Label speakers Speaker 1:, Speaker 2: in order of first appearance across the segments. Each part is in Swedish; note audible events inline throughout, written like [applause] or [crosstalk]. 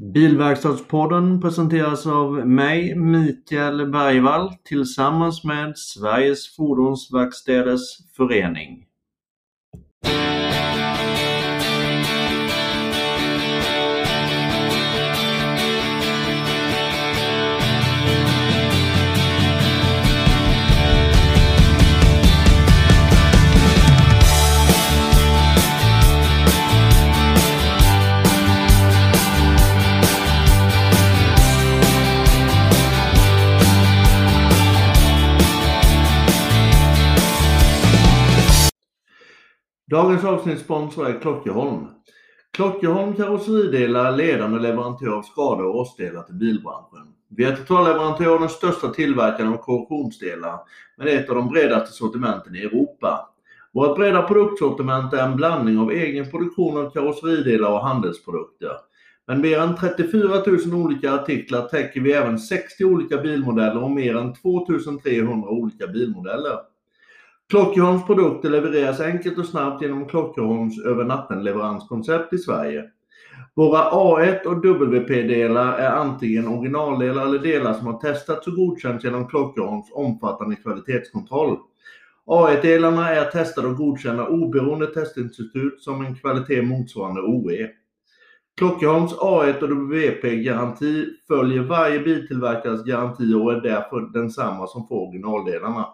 Speaker 1: Bilverkstadspodden presenteras av mig, Mikael Bergvall, tillsammans med Sveriges Fordonsverkstäders Förening. Dagens avsnittssponsor är Klockeholm. Klockeholm Karosseridelar är ledande leverantör av skador och rostdelar till bilbranschen. Vi är totalleverantör och den största tillverkaren av korrosionsdelar med ett av de bredaste sortimenten i Europa. Vårt breda produktsortiment är en blandning av egen produktion av karosseridelar och handelsprodukter. Med mer än 34 000 olika artiklar täcker vi även 60 olika bilmodeller och mer än 2300 olika bilmodeller. Klockerholms produkter levereras enkelt och snabbt genom Klockerholms över natten-leveranskoncept i Sverige. Våra A1 och WP-delar är antingen originaldelar eller delar som har testats och godkänts genom Klockerholms omfattande kvalitetskontroll. A1-delarna är testade och godkända oberoende testinstitut som en kvalitet motsvarande OE. Klockerholms A1 och WP-garanti följer varje biltillverkares garanti och är därför densamma som för originaldelarna.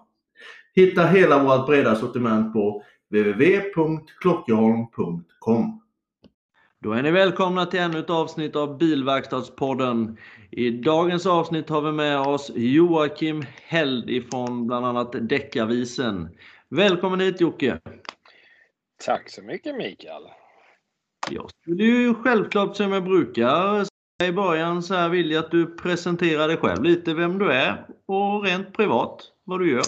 Speaker 1: Hitta hela vårt breda sortiment på www.klockerholm.com. Då är ni välkomna till ännu ett avsnitt av Bilverkstadspodden. I dagens avsnitt har vi med oss Joakim Held ifrån bland annat Däckavisen. Välkommen hit Jocke!
Speaker 2: Tack så mycket Mikael!
Speaker 1: Jag skulle ju självklart som jag brukar säga i början så här vill jag att du presenterar dig själv lite, vem du är och rent privat vad du gör.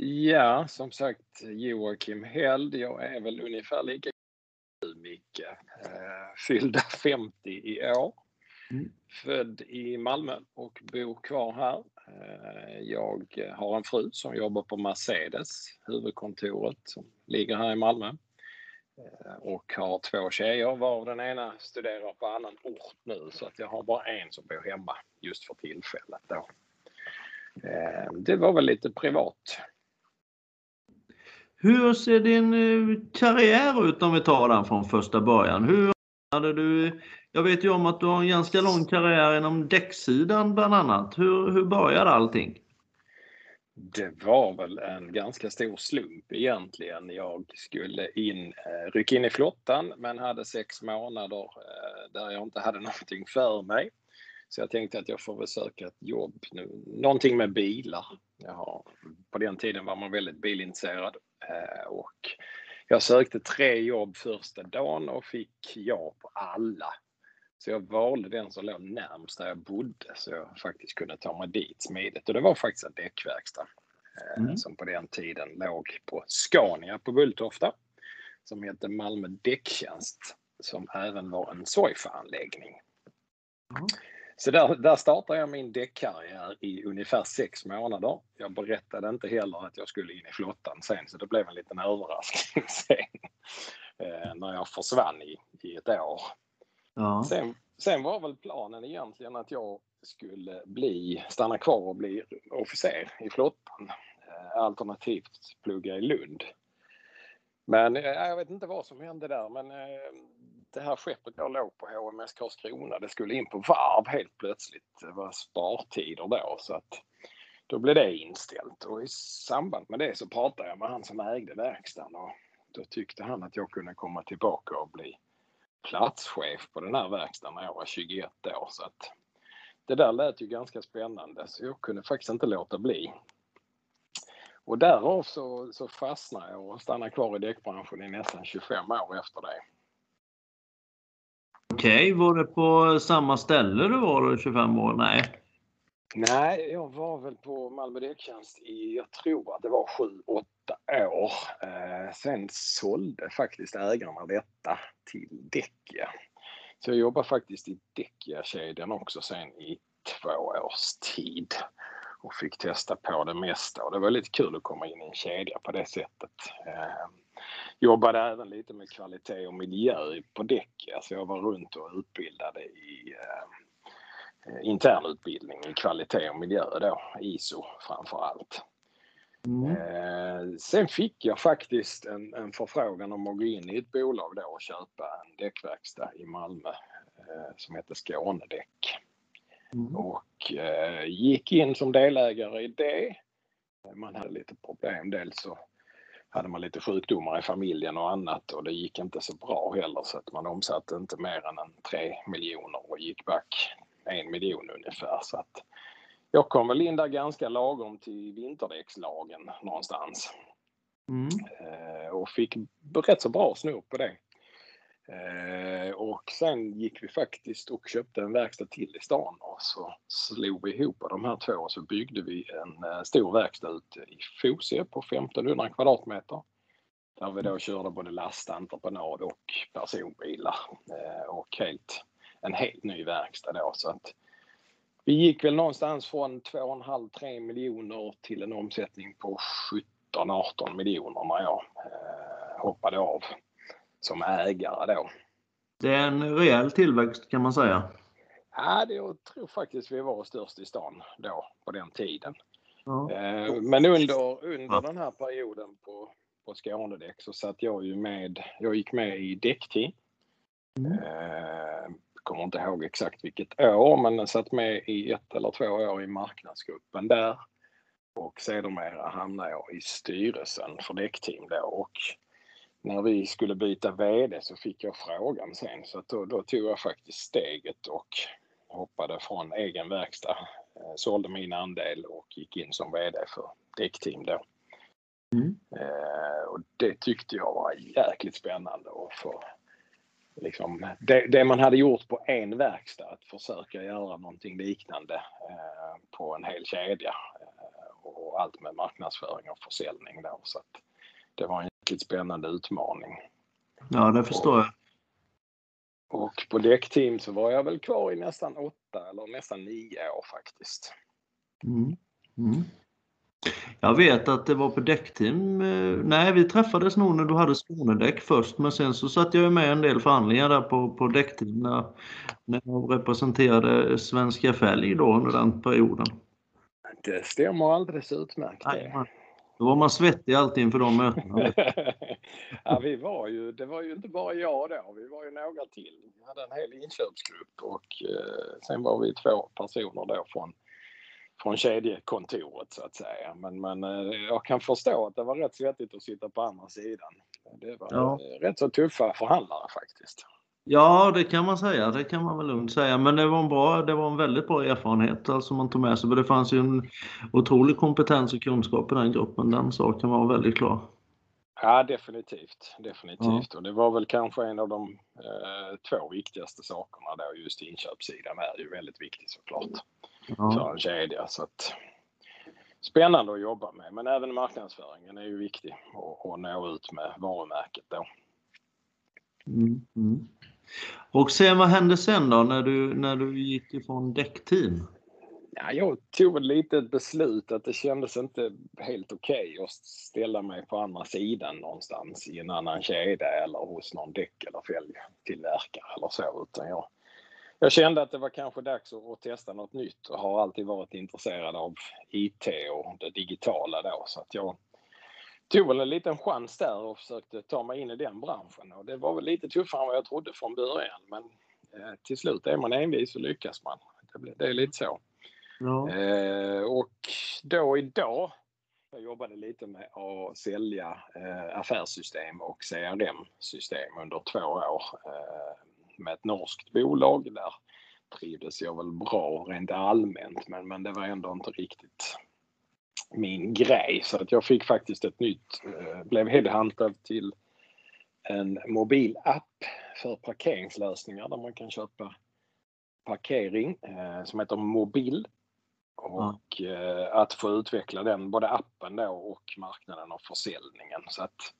Speaker 2: Ja, som sagt Joakim Held. Jag är väl ungefär lika Micke. Eh, fyllda [laughs] 50 i år. Mm. Född i Malmö och bor kvar här. Eh, jag har en fru som jobbar på Mercedes, huvudkontoret som ligger här i Malmö. Eh, och har två tjejer varav den ena studerar på annan ort nu så att jag har bara en som bor hemma just för tillfället då. Det var väl lite privat.
Speaker 1: Hur ser din eh, karriär ut om vi tar den från första början? Hur hade du, jag vet ju om att du har en ganska lång karriär inom däcksidan bland annat. Hur, hur började allting?
Speaker 2: Det var väl en ganska stor slump egentligen. Jag skulle in, eh, rycka in i flottan men hade sex månader eh, där jag inte hade [laughs] någonting för mig. Så jag tänkte att jag får väl söka ett jobb nu. Någonting med bilar. Jaha. på den tiden var man väldigt bilintresserad och jag sökte tre jobb första dagen och fick ja på alla. Så jag valde den som låg närmst där jag bodde så jag faktiskt kunde ta mig dit smidigt. Och det var faktiskt en däckverkstad eh, mm. som på den tiden låg på Scania på Bulltofta som hette Malmö Däcktjänst som även var en Soifa-anläggning. Mm. Så där, där startade jag min däckkarriär i ungefär sex månader. Jag berättade inte heller att jag skulle in i flottan sen, så det blev en liten överraskning [laughs] sen. Eh, när jag försvann i, i ett år. Ja. Sen, sen var väl planen egentligen att jag skulle bli, stanna kvar och bli officer i flottan. Eh, alternativt plugga i Lund. Men eh, jag vet inte vad som hände där, men det här skeppet jag låg på, HMS Karlskrona, det skulle in på varv helt plötsligt. Det var spartider då så att då blev det inställt och i samband med det så pratade jag med han som ägde verkstaden och då tyckte han att jag kunde komma tillbaka och bli platschef på den här verkstaden när jag var 21 år. Så att det där lät ju ganska spännande så jag kunde faktiskt inte låta bli. Och därav så, så fastnade jag och stannade kvar i däckbranschen i nästan 25 år efter det.
Speaker 1: Okej, okay. var det på samma ställe du var 25 år? Nej.
Speaker 2: Nej, jag var väl på Malmö Däcktjänst i, jag tror att det var 7-8 år. Eh, sen sålde faktiskt ägarna detta till Däckia. Så jag jobbade faktiskt i Däckia-kedjan också sen i två års tid och fick testa på det mesta och det var lite kul att komma in i en kedja på det sättet. Eh, jobbade även lite med kvalitet och miljö på däck. Alltså jag var runt och utbildade i eh, internutbildning i kvalitet och miljö då, ISO framför allt. Mm. Eh, sen fick jag faktiskt en, en förfrågan om att gå in i ett bolag då och köpa en däckverkstad i Malmö eh, som heter Skånedäck. Mm. Och eh, gick in som delägare i det. Man hade lite problem. Dels så hade man lite sjukdomar i familjen och annat och det gick inte så bra heller så att man omsatte inte mer än en 3 miljoner och gick back en miljon ungefär. Så att jag kom väl in där ganska lagom till vinterdäckslagen någonstans. Mm. Eh, och fick rätt så bra snurr på det. Eh, och sen gick vi faktiskt och köpte en verkstad till i stan och så slog vi ihop de här två och så byggde vi en eh, stor verkstad ute i Fosie på 1500 kvadratmeter. Där vi då körde både lastentreprenad och personbilar eh, och helt, en helt ny verkstad då. Så att vi gick väl någonstans från 2,5-3 miljoner till en omsättning på 17-18 miljoner när jag eh, hoppade av som ägare då.
Speaker 1: Det är en rejäl tillväxt kan man säga.
Speaker 2: Ja, det, jag tror faktiskt vi var störst i stan då på den tiden. Ja. Eh, men under, under ja. den här perioden på, på Skånedäck så satt jag ju med, jag gick med i däckteam. Mm. Eh, kommer inte ihåg exakt vilket år, men den satt med i ett eller två år i marknadsgruppen där. Och sedermera hamnade jag i styrelsen för däckteam då. Och när vi skulle byta VD så fick jag frågan sen så då, då tog jag faktiskt steget och hoppade från egen verkstad, eh, sålde min andel och gick in som VD för däckteam då. Mm. Eh, och det tyckte jag var jäkligt spännande att få liksom, det, det, man hade gjort på en verkstad, att försöka göra någonting liknande eh, på en hel kedja. Eh, och allt med marknadsföring och försäljning då. Så att det var en riktigt spännande utmaning.
Speaker 1: Ja, det förstår jag.
Speaker 2: Och på däckteam så var jag väl kvar i nästan åtta eller nästan nio år faktiskt. Mm. Mm.
Speaker 1: Jag vet att det var på däckteam. Eh, nej, vi träffades nog när du hade Skånedäck först, men sen så satt jag med en del förhandlingar där på, på däckteam när, när jag representerade Svenska Fälg då under den perioden.
Speaker 2: Det stämmer alldeles utmärkt. Nej,
Speaker 1: då var man svettig alltid inför de mötena. [laughs]
Speaker 2: ja, vi var ju, det var ju inte bara jag då, vi var ju några till. Vi hade en hel inköpsgrupp och eh, sen var vi två personer då från från kedjekontoret så att säga. Men, men eh, jag kan förstå att det var rätt svettigt att sitta på andra sidan. Det var ja. rätt så tuffa förhandlare faktiskt.
Speaker 1: Ja, det kan man säga. Det kan man väl lugnt säga. Men det var en, bra, det var en väldigt bra erfarenhet alltså man tog med sig. det fanns ju en otrolig kompetens och kunskap i den gruppen. Den saken var väldigt klar.
Speaker 2: Ja, definitivt. definitivt. Ja. Och det var väl kanske en av de eh, två viktigaste sakerna då. Just inköpssidan är ju väldigt viktig såklart ja. för en kedja. Så att, spännande att jobba med, men även marknadsföringen är ju viktig att nå ut med varumärket då.
Speaker 1: Mm, mm. Och sen vad hände sen då när du, när du gick ifrån däckteam?
Speaker 2: Ja, jag tog ett lite ett beslut att det kändes inte helt okej okay att ställa mig på andra sidan någonstans i en annan kedja eller hos någon däck eller fälgtillverkare eller så. Utan jag, jag kände att det var kanske dags att, testa något nytt och har alltid varit intresserad av IT och det digitala då så att jag tog väl en liten chans där och försökte ta mig in i den branschen och det var väl lite tuffare än vad jag trodde från början men eh, till slut är man envis så lyckas man. Det, det är lite så. Ja. Eh, och då idag jag jobbade lite med att sälja eh, affärssystem och CRM-system under två år. Eh, med ett norskt bolag. Där trivdes jag väl bra rent allmänt men, men det var ändå inte riktigt min grej. Så att jag fick faktiskt ett nytt, eh, blev headhuntad till en mobilapp för parkeringslösningar där man kan köpa parkering eh, som heter Mobil. Och eh, att få utveckla den, både appen då och marknaden och försäljningen. Så att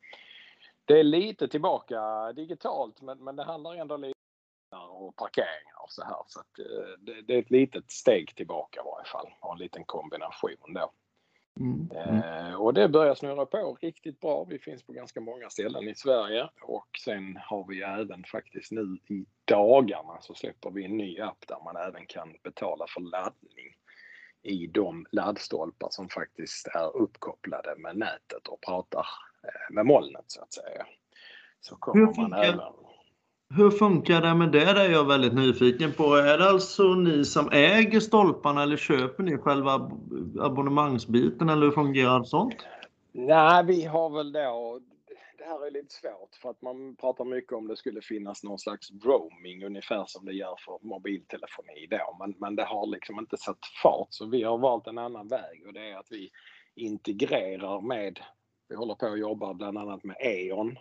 Speaker 2: det är lite tillbaka digitalt men, men det handlar ändå lite och parkeringar och så här. Så att, det, det, är ett litet steg tillbaka i varje fall och en liten kombination då. Mm. Mm. och det börjar snurra på riktigt bra. Vi finns på ganska många ställen i Sverige och sen har vi även faktiskt nu i dagarna så släpper vi en ny app där man även kan betala för laddning i de laddstolpar som faktiskt är uppkopplade med nätet och pratar eh, med molnet så att säga. Så kommer man även...
Speaker 1: Hur funkar det med det? Det är jag väldigt nyfiken på. Är det alltså ni som äger stolparna eller köper ni själva abonnemangsbiten eller hur fungerar sånt?
Speaker 2: Nej, vi har väl då det här är lite svårt för att man pratar mycket om det skulle finnas någon slags roaming ungefär som det gör för mobiltelefoni då. Men, men det har liksom inte satt fart så vi har valt en annan väg och det är att vi integrerar med, vi håller på att jobba bland annat med E.ON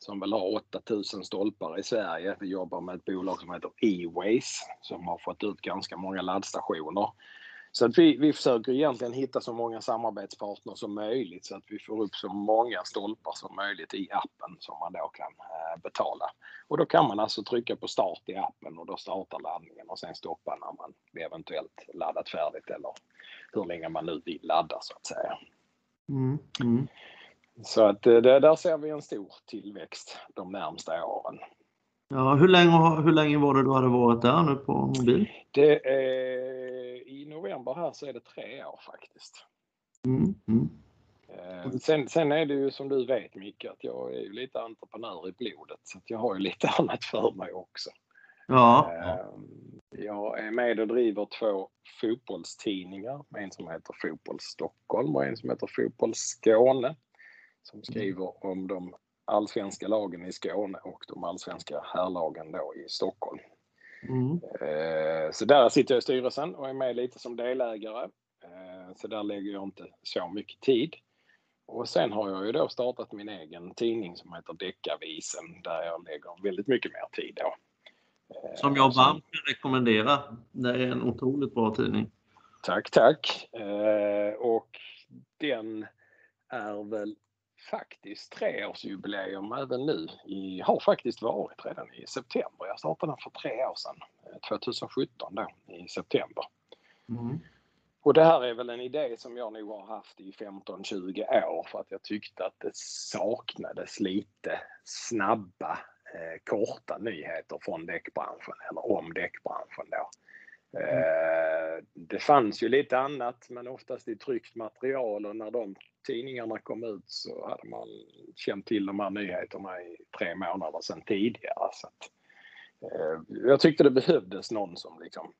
Speaker 2: som väl har 8000 stolpar i Sverige. Vi jobbar med ett bolag som heter E-Ways som har fått ut ganska många laddstationer. Så att vi, vi försöker egentligen hitta så många samarbetspartner som möjligt så att vi får upp så många stolpar som möjligt i appen som man då kan eh, betala. Och då kan man alltså trycka på start i appen och då startar laddningen och sen stoppa när man eventuellt laddat färdigt eller hur länge man nu vill ladda så att säga. Mm, mm. Så att eh, det, där ser vi en stor tillväxt de närmsta åren.
Speaker 1: Ja, hur, länge, hur länge var det du hade varit där nu på mobil?
Speaker 2: Det är i november här så är det tre år faktiskt. Mm, mm. Eh, sen, sen, är det ju som du vet Micke att jag är ju lite entreprenör i blodet så jag har ju [laughs] lite annat för mig också. Ja. Eh, jag är med och driver två fotbollstidningar. En som heter Fotboll Stockholm och en som heter Fotboll Skåne. Som skriver om de allsvenska lagen i Skåne och de allsvenska herrlagen då i Stockholm. Mm. Eh, så där sitter jag i styrelsen och är med lite som delägare. Eh, så där lägger jag inte så mycket tid. Och sen har jag ju då startat min egen tidning som heter Deckavisen där jag lägger väldigt mycket mer tid då.
Speaker 1: Eh, som jag varmt kan rekommendera. Det är en otroligt bra tidning.
Speaker 2: Tack, tack. Och den är väl faktiskt treårsjubileum även nu. I, har faktiskt varit redan i september. Jag startade den för tre år sedan, 2017 eh, då, i september. Mm. Och det här är väl en idé som jag nog har haft i 15-20 år för att jag tyckte att det saknades lite snabba, eh, korta nyheter från däckbranschen eller om däckbranschen då. Eh, det fanns ju lite annat men oftast i tryckt material och när de tidningarna kom ut så hade man känt till de här nyheterna i tre månader sedan tidigare. Så att, eh, jag tyckte det behövdes någon som liksom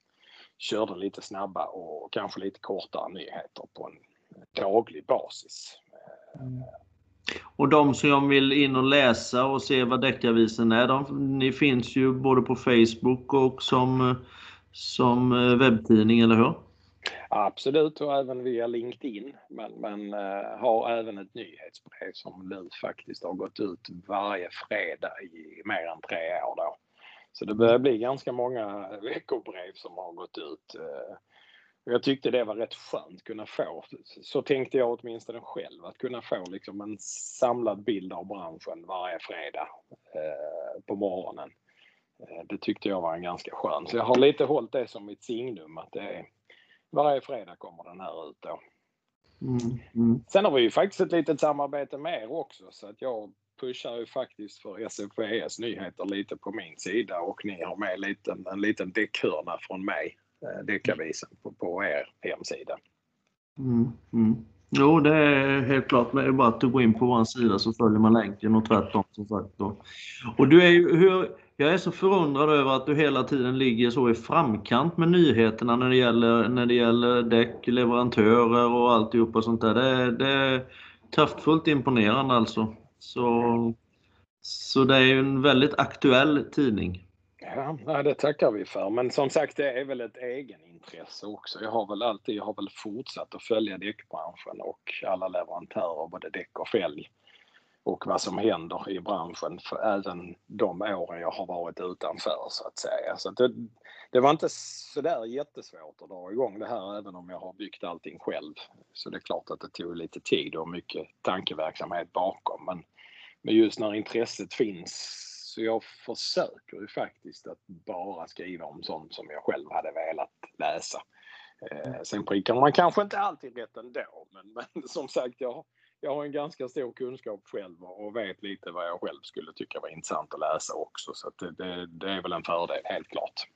Speaker 2: körde lite snabba och kanske lite kortare nyheter på en daglig basis. Mm.
Speaker 1: Och de som vill in och läsa och se vad deckarvisen är, de, ni finns ju både på Facebook och som, som eh, webbtidning, eller hur?
Speaker 2: Absolut och även via LinkedIn. Men, men uh, har även ett nyhetsbrev som nu faktiskt har gått ut varje fredag i mer än tre år då. Så det börjar bli ganska många veckobrev som har gått ut. Uh, jag tyckte det var rätt skönt att kunna få, så tänkte jag åtminstone själv, att kunna få liksom en samlad bild av branschen varje fredag uh, på morgonen. Det tyckte jag var en ganska skön. Så jag har lite hållit det som mitt signum att det är varje fredag kommer den här ut då. Mm, mm. Sen har vi ju faktiskt ett litet samarbete med er också så att jag pushar ju faktiskt för SFVS nyheter lite på min sida och ni har med en liten, en liten däckhörna från mig, eh, Däckavisen, på, på er hemsida.
Speaker 1: Mm, mm. Jo, det är helt klart. Det är bara att du går in på vår sida så följer man länken och tvärtom som sagt. Och du är ju, hur, jag är så förundrad över att du hela tiden ligger så i framkant med nyheterna när det gäller, när det gäller däck, leverantörer och alltihopa sånt där. Det, det är kraftfullt imponerande alltså. Så, så det är ju en väldigt aktuell tidning.
Speaker 2: Ja, det tackar vi för. Men som sagt, det är väl ett egenintresse också. Jag har väl alltid, jag har väl fortsatt att följa däckbranschen och alla leverantörer, både däck och fälg och vad som händer i branschen för även de åren jag har varit utanför så att säga. Så att det, det var inte sådär jättesvårt att dra igång det här även om jag har byggt allting själv. Så det är klart att det tog lite tid och mycket tankeverksamhet bakom. Men, men just när intresset finns så jag försöker ju faktiskt att bara skriva om sånt som jag själv hade velat läsa. Eh, sen prickar man kanske inte alltid rätt ändå, men, men som sagt, jag, jag har en ganska stor kunskap själv och vet lite vad jag själv skulle tycka var intressant att läsa också. Så det, det, det, är väl en fördel, helt klart.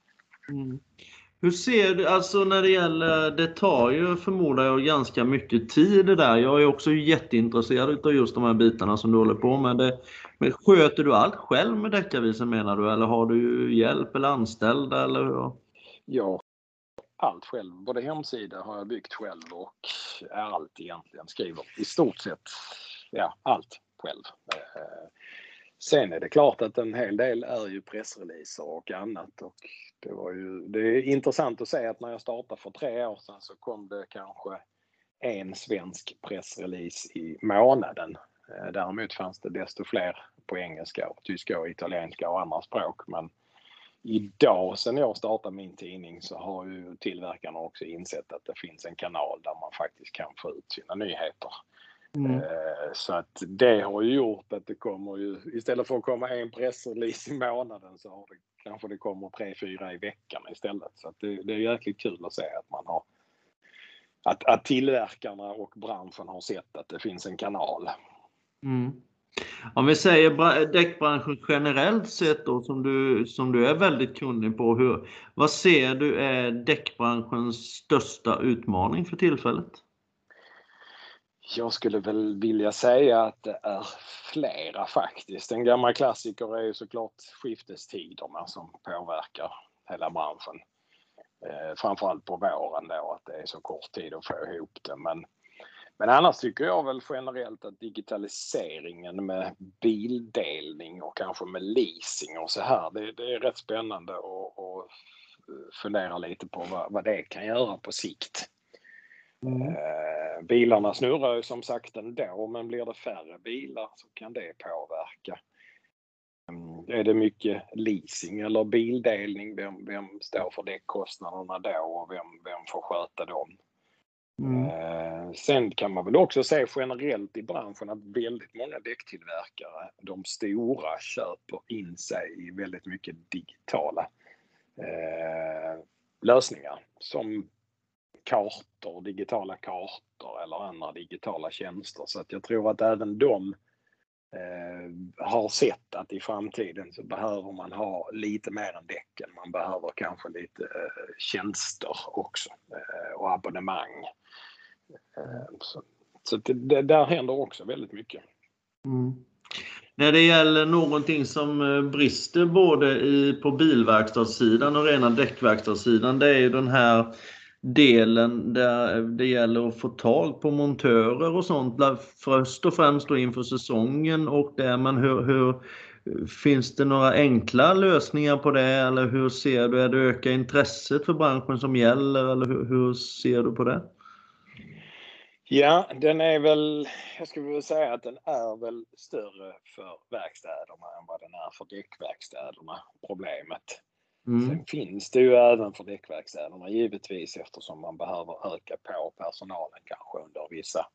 Speaker 1: Mm. Hur ser du, alltså när det gäller, det tar ju förmodar jag ganska mycket tid det där. Jag är också jätteintresserad av just de här bitarna som du håller på med. Det, men sköter du allt själv med Deckarvisen menar du eller har du hjälp eller anställda eller hur?
Speaker 2: Ja, allt själv. Både hemsida har jag byggt själv och allt egentligen. Skriver i stort sett ja, allt själv. Eh, sen är det klart att en hel del är ju pressreleaser och annat och det var ju, det är intressant att se att när jag startade för tre år sedan så kom det kanske en svensk pressrelease i månaden. Eh, däremot fanns det desto fler på engelska, och tyska och italienska och andra språk. Men idag sen jag startade min tidning så har ju tillverkarna också insett att det finns en kanal där man faktiskt kan få ut sina nyheter. Mm. Eh, så att det har ju gjort att det kommer ju, istället för att komma en pressrelease i månaden så har det, kanske det kommer tre, fyra i veckan istället. Så att det, det är jäkligt kul att se att man har att, att tillverkarna och branschen har sett att det finns en kanal.
Speaker 1: Mm. Om vi säger däckbranschen generellt sett då som du, som du är väldigt kunnig på. Hur, vad ser du är däckbranschens största utmaning för tillfället?
Speaker 2: Jag skulle väl vilja säga att det är flera faktiskt. En gammal klassiker är ju såklart skiftestiderna som påverkar hela branschen. Eh, framförallt på våren då att det är så kort tid att få ihop det. Men men annars tycker jag väl generellt att digitaliseringen med bildelning och kanske med leasing och så här, det, det är rätt spännande att fundera lite på vad, vad, det kan göra på sikt. Mm. Eh, bilarna snurrar ju som sagt ändå, men blir det färre bilar så kan det påverka. Mm, är det mycket leasing eller bildelning, vem, vem står för däckkostnaderna då och vem, vem får sköta dem? Mm. Sen kan man väl också se generellt i branschen att väldigt många däcktillverkare, de stora, köper in sig i väldigt mycket digitala eh, lösningar som kartor, digitala kartor eller andra digitala tjänster. Så att jag tror att även de eh, har sett att i framtiden så behöver man ha lite mer än däcken. Man behöver kanske lite eh, tjänster också eh, och abonnemang. Eh, så, så det, där händer också väldigt mycket.
Speaker 1: Mm. När det gäller någonting som eh, brister både i, på bilverkstadssidan och rena däckverkstadssidan, det är ju den här delen där det gäller att få tag på montörer och sånt. Först och främst då inför säsongen och där men hur, hur Finns det några enkla lösningar på det eller hur ser du? Är det öka intresset för branschen som gäller eller hur, hur ser du på det?
Speaker 2: Ja, den är väl, jag skulle vilja säga att den är väl större för verkstäderna än vad den är för däckverkstäderna, problemet. Mm. Sen finns det ju även för däckverkstäderna givetvis eftersom man behöver öka på personalen kanske under vissa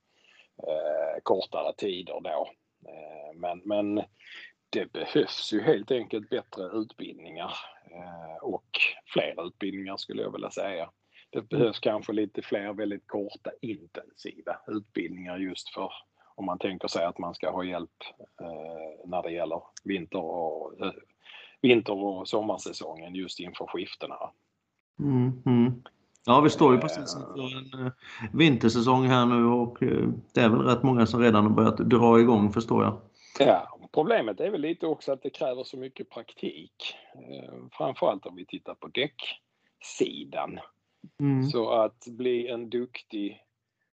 Speaker 2: eh, kortare tider då. Eh, men, men det behövs ju helt enkelt bättre utbildningar eh, och fler utbildningar skulle jag vilja säga. Det behövs kanske lite fler väldigt korta intensiva utbildningar just för om man tänker sig att man ska ha hjälp eh, när det gäller vinter och, eh, vinter och sommarsäsongen just inför skiftena.
Speaker 1: Mm, mm. Ja, vi står ju precis inför en eh, vintersäsong här nu och eh, det är väl rätt många som redan har börjat dra igång förstår jag.
Speaker 2: Ja, problemet är väl lite också att det kräver så mycket praktik. Eh, framförallt om vi tittar på däcksidan. Mm. Så att bli en duktig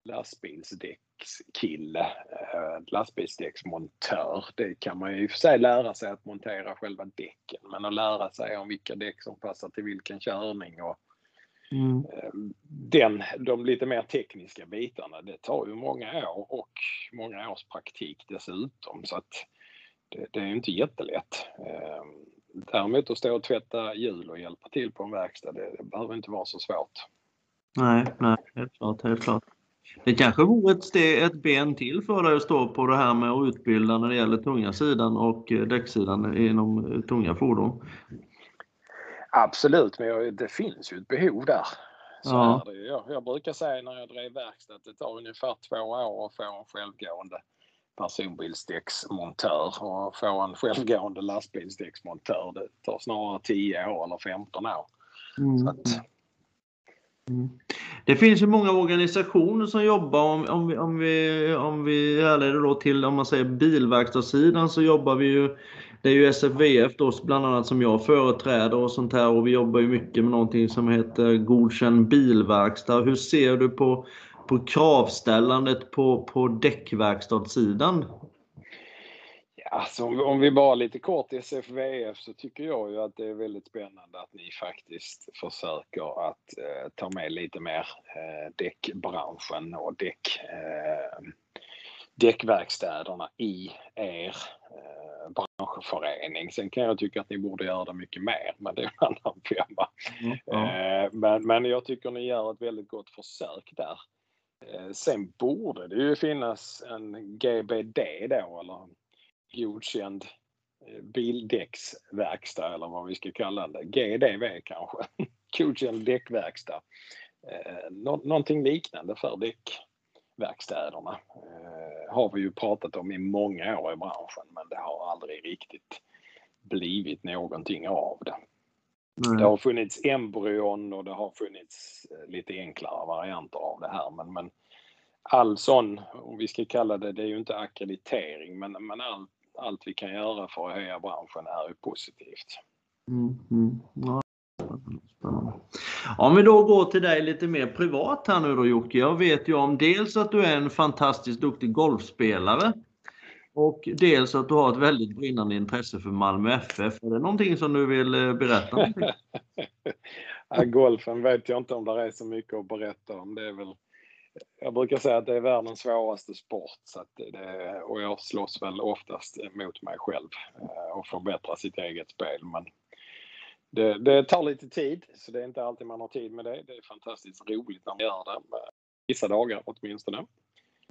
Speaker 2: lastbilsdäckskille, eh, lastbilsdäcksmontör, det kan man ju i och för sig lära sig att montera själva däcken, men att lära sig om vilka däck som passar till vilken körning och mm. Eh, den, de lite mer tekniska bitarna, det tar ju många år och många års praktik dessutom. Så att det, det är inte jättelätt. Däremot att stå och tvätta hjul och hjälpa till på en verkstad, det, det behöver inte vara så svårt.
Speaker 1: Nej, nej, helt klart, helt klart. Det kanske vore ett, steg, ett ben till för dig att stå på det här med att utbilda när det gäller tunga sidan och eh, däcksidan inom eh, tunga fordon.
Speaker 2: Absolut, men det finns ju ett behov där. Så ja. Jag, jag brukar säga när jag drev verkstad att det tar ungefär två år att få en självgående personbilsdäcksmontör och få en självgående lastbilsdäcksmontör. Det tar snarare 10 år eller 15 år. Mm. Att...
Speaker 1: Mm. Det finns ju många organisationer som jobbar, om, om vi, om vi, om vi härleder då till om man säger bilverkstadssidan så jobbar vi ju det är ju SFVF då bland annat som jag företräder och sånt här och vi jobbar ju mycket med någonting som heter godkänd bilverkstad. Hur ser du på, på kravställandet på, på däckverkstadssidan?
Speaker 2: Alltså, om vi bara lite kort SFVF så tycker jag ju att det är väldigt spännande att ni faktiskt försöker att eh, ta med lite mer eh, däckbranschen och däck, eh, däckverkstäderna i er eh, branschförening. Sen kan jag tycka att ni borde göra det mycket mer, men det är en annan [laughs] femma. Mm, eh, men, men jag tycker ni gör ett väldigt gott försök där. Eh, sen borde det ju finnas en GBD då, eller godkänd eh, bildäcksverkstad eller vad vi ska kalla det. GDV kanske. [laughs] Godkänd däckverkstad. Eh, nå någonting liknande för däckverkstäderna. Har vi ju pratat om i många år i branschen men det har aldrig riktigt blivit någonting av det. Mm. Det har funnits embryon och det har funnits eh, lite enklare varianter av det här men, men all sån, om vi ska kalla det, det är ju inte akkreditering men, men all allt vi kan göra för att höja branschen är ju positivt. Mm, mm. Ja.
Speaker 1: Om vi då går till dig lite mer privat här nu då Jocke. Jag vet ju om dels att du är en fantastiskt duktig golfspelare och dels att du har ett väldigt brinnande intresse för Malmö FF. Är det någonting som du vill eh, berätta? Om? [laughs]
Speaker 2: ja, golfen vet jag inte om det är så mycket att berätta om. Det är väl jag brukar säga att det är världens svåraste sport så att det, och jag slåss väl oftast mot mig själv eh, och förbättra sitt eget spel. Men det, det, tar lite tid, så det är inte alltid man har tid med det. Det är fantastiskt roligt när man gör det, vissa dagar åtminstone.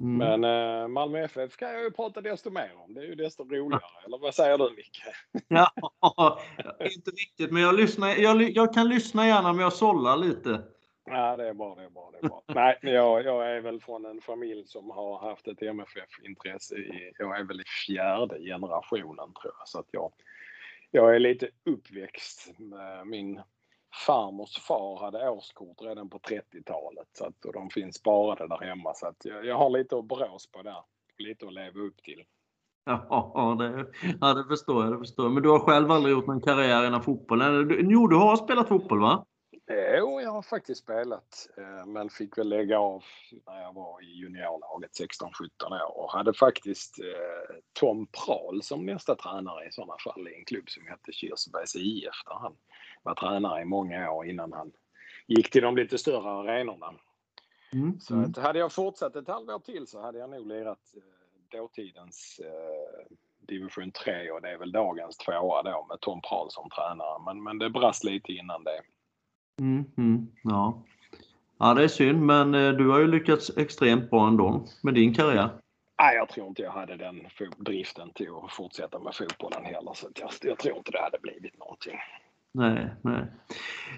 Speaker 2: Mm. Men eh, Malmö FF kan jag ju prata desto mer om. Det är ju desto roligare. Eller vad säger du Micke?
Speaker 1: ja, [laughs] inte riktigt, men jag, lyssnar, jag, jag kan lyssna gärna men jag sållar lite.
Speaker 2: Ja, det är bra, det är bra, det är bra. Nej, jag, jag är väl från en familj som har haft ett MFF-intresse i, jag är väl i fjärde generationen tror jag, så att jag, jag är lite uppväxt med min farmors far hade årskort redan på 30-talet så att, och de finns sparade där hemma så att jag, jag har lite att brås på där, lite att leva upp till.
Speaker 1: Ja, det, ja, det förstår jag. Det förstår jag. Men du har själv aldrig gjort någon karriär inom fotbollen? Jo, du har spelat fotboll va?
Speaker 2: Jo, jag har faktiskt spelat eh, men fick väl lägga av när jag var i juniorlaget 16-17 år och hade faktiskt eh, Tom Prahl som nästa tränare i sådana fall i en klubb som hette Kirsebergs IF där han var tränare i många år innan han gick till de lite större arenorna. Mm. Så att hade jag fortsatt ett halvår till så hade jag nog lirat eh, dåtidens division 3 och det är väl dagens tvåa då med Tom Prahl som tränare. Men, men det brast lite innan det.
Speaker 1: Mm, mm, ja. ja, det är synd, men eh, du har ju lyckats extremt bra ändå med din karriär.
Speaker 2: Nej, jag tror inte jag hade den driften till att fortsätta med fotbollen heller, så jag, jag tror inte det hade blivit någonting.
Speaker 1: Nej, nej.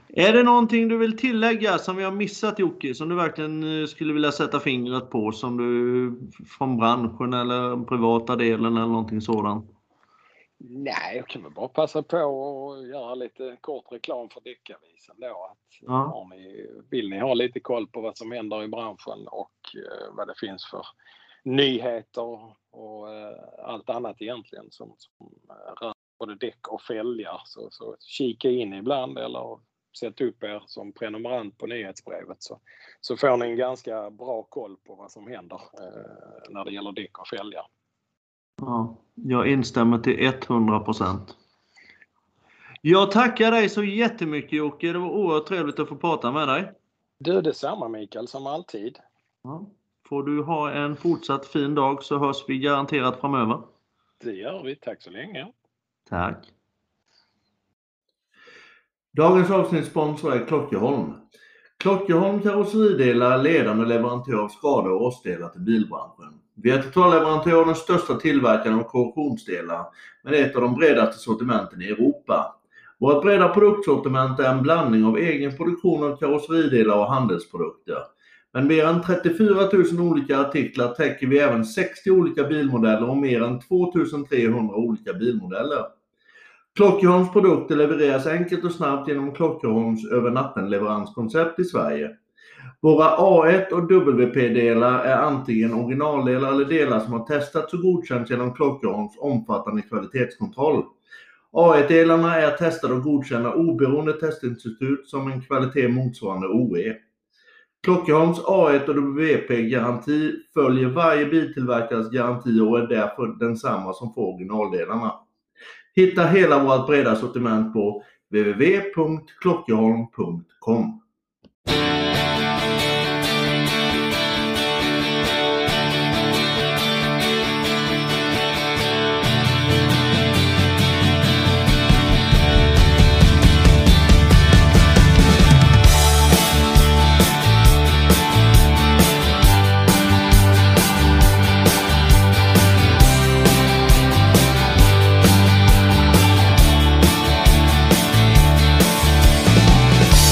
Speaker 1: Är det någonting du vill tillägga som vi har missat Jocke, som du verkligen eh, skulle vilja sätta fingret på som du från branschen eller privata delen eller någonting sådant?
Speaker 2: Nej, jag kan väl bara passa på att göra lite kort reklam för Deckarvisen då. Att ja. har ni, vill ni ha lite koll på vad som händer i branschen och eh, vad det finns för nyheter och eh, allt annat egentligen som, som rör både däck och fälgar så, så kika in ibland eller sätt upp er som prenumerant på nyhetsbrevet så, så får ni en ganska bra koll på vad som händer eh, när det gäller däck och fälgar.
Speaker 1: Ja, jag instämmer till 100% Jag tackar dig så jättemycket Jocke. Det var oerhört trevligt att få prata med dig.
Speaker 2: Du, detsamma Mikael, som alltid.
Speaker 1: Ja. Får du ha en fortsatt fin dag så hörs vi garanterat framöver.
Speaker 2: Det gör vi. Tack så länge.
Speaker 1: Tack. Dagens avsnitt sponsrar Klockeholm. Klockeholm Karosseridelar är ledande leverantör av skador och rostdelar till bilbranschen. Vi är totalleverantör och den största tillverkaren av korrosionsdelar med ett av de bredaste sortimenten i Europa. Vårt breda produktsortiment är en blandning av egen produktion av karosseridelar och handelsprodukter. Med mer än 34 000 olika artiklar täcker vi även 60 olika bilmodeller och mer än 2 300 olika bilmodeller. Klockerholms produkter levereras enkelt och snabbt genom Klockerholms över natten-leveranskoncept i Sverige. Våra A1 och WP-delar är antingen originaldelar eller delar som har testats och godkänts genom Klockerholms omfattande kvalitetskontroll. A1-delarna är testade och godkända oberoende testinstitut som en kvalitet motsvarande OE. Klockerholms A1 och WP-garanti följer varje biltillverkares garanti och är därför densamma som för originaldelarna. Hitta hela vårt breda sortiment på www.klockerholm.com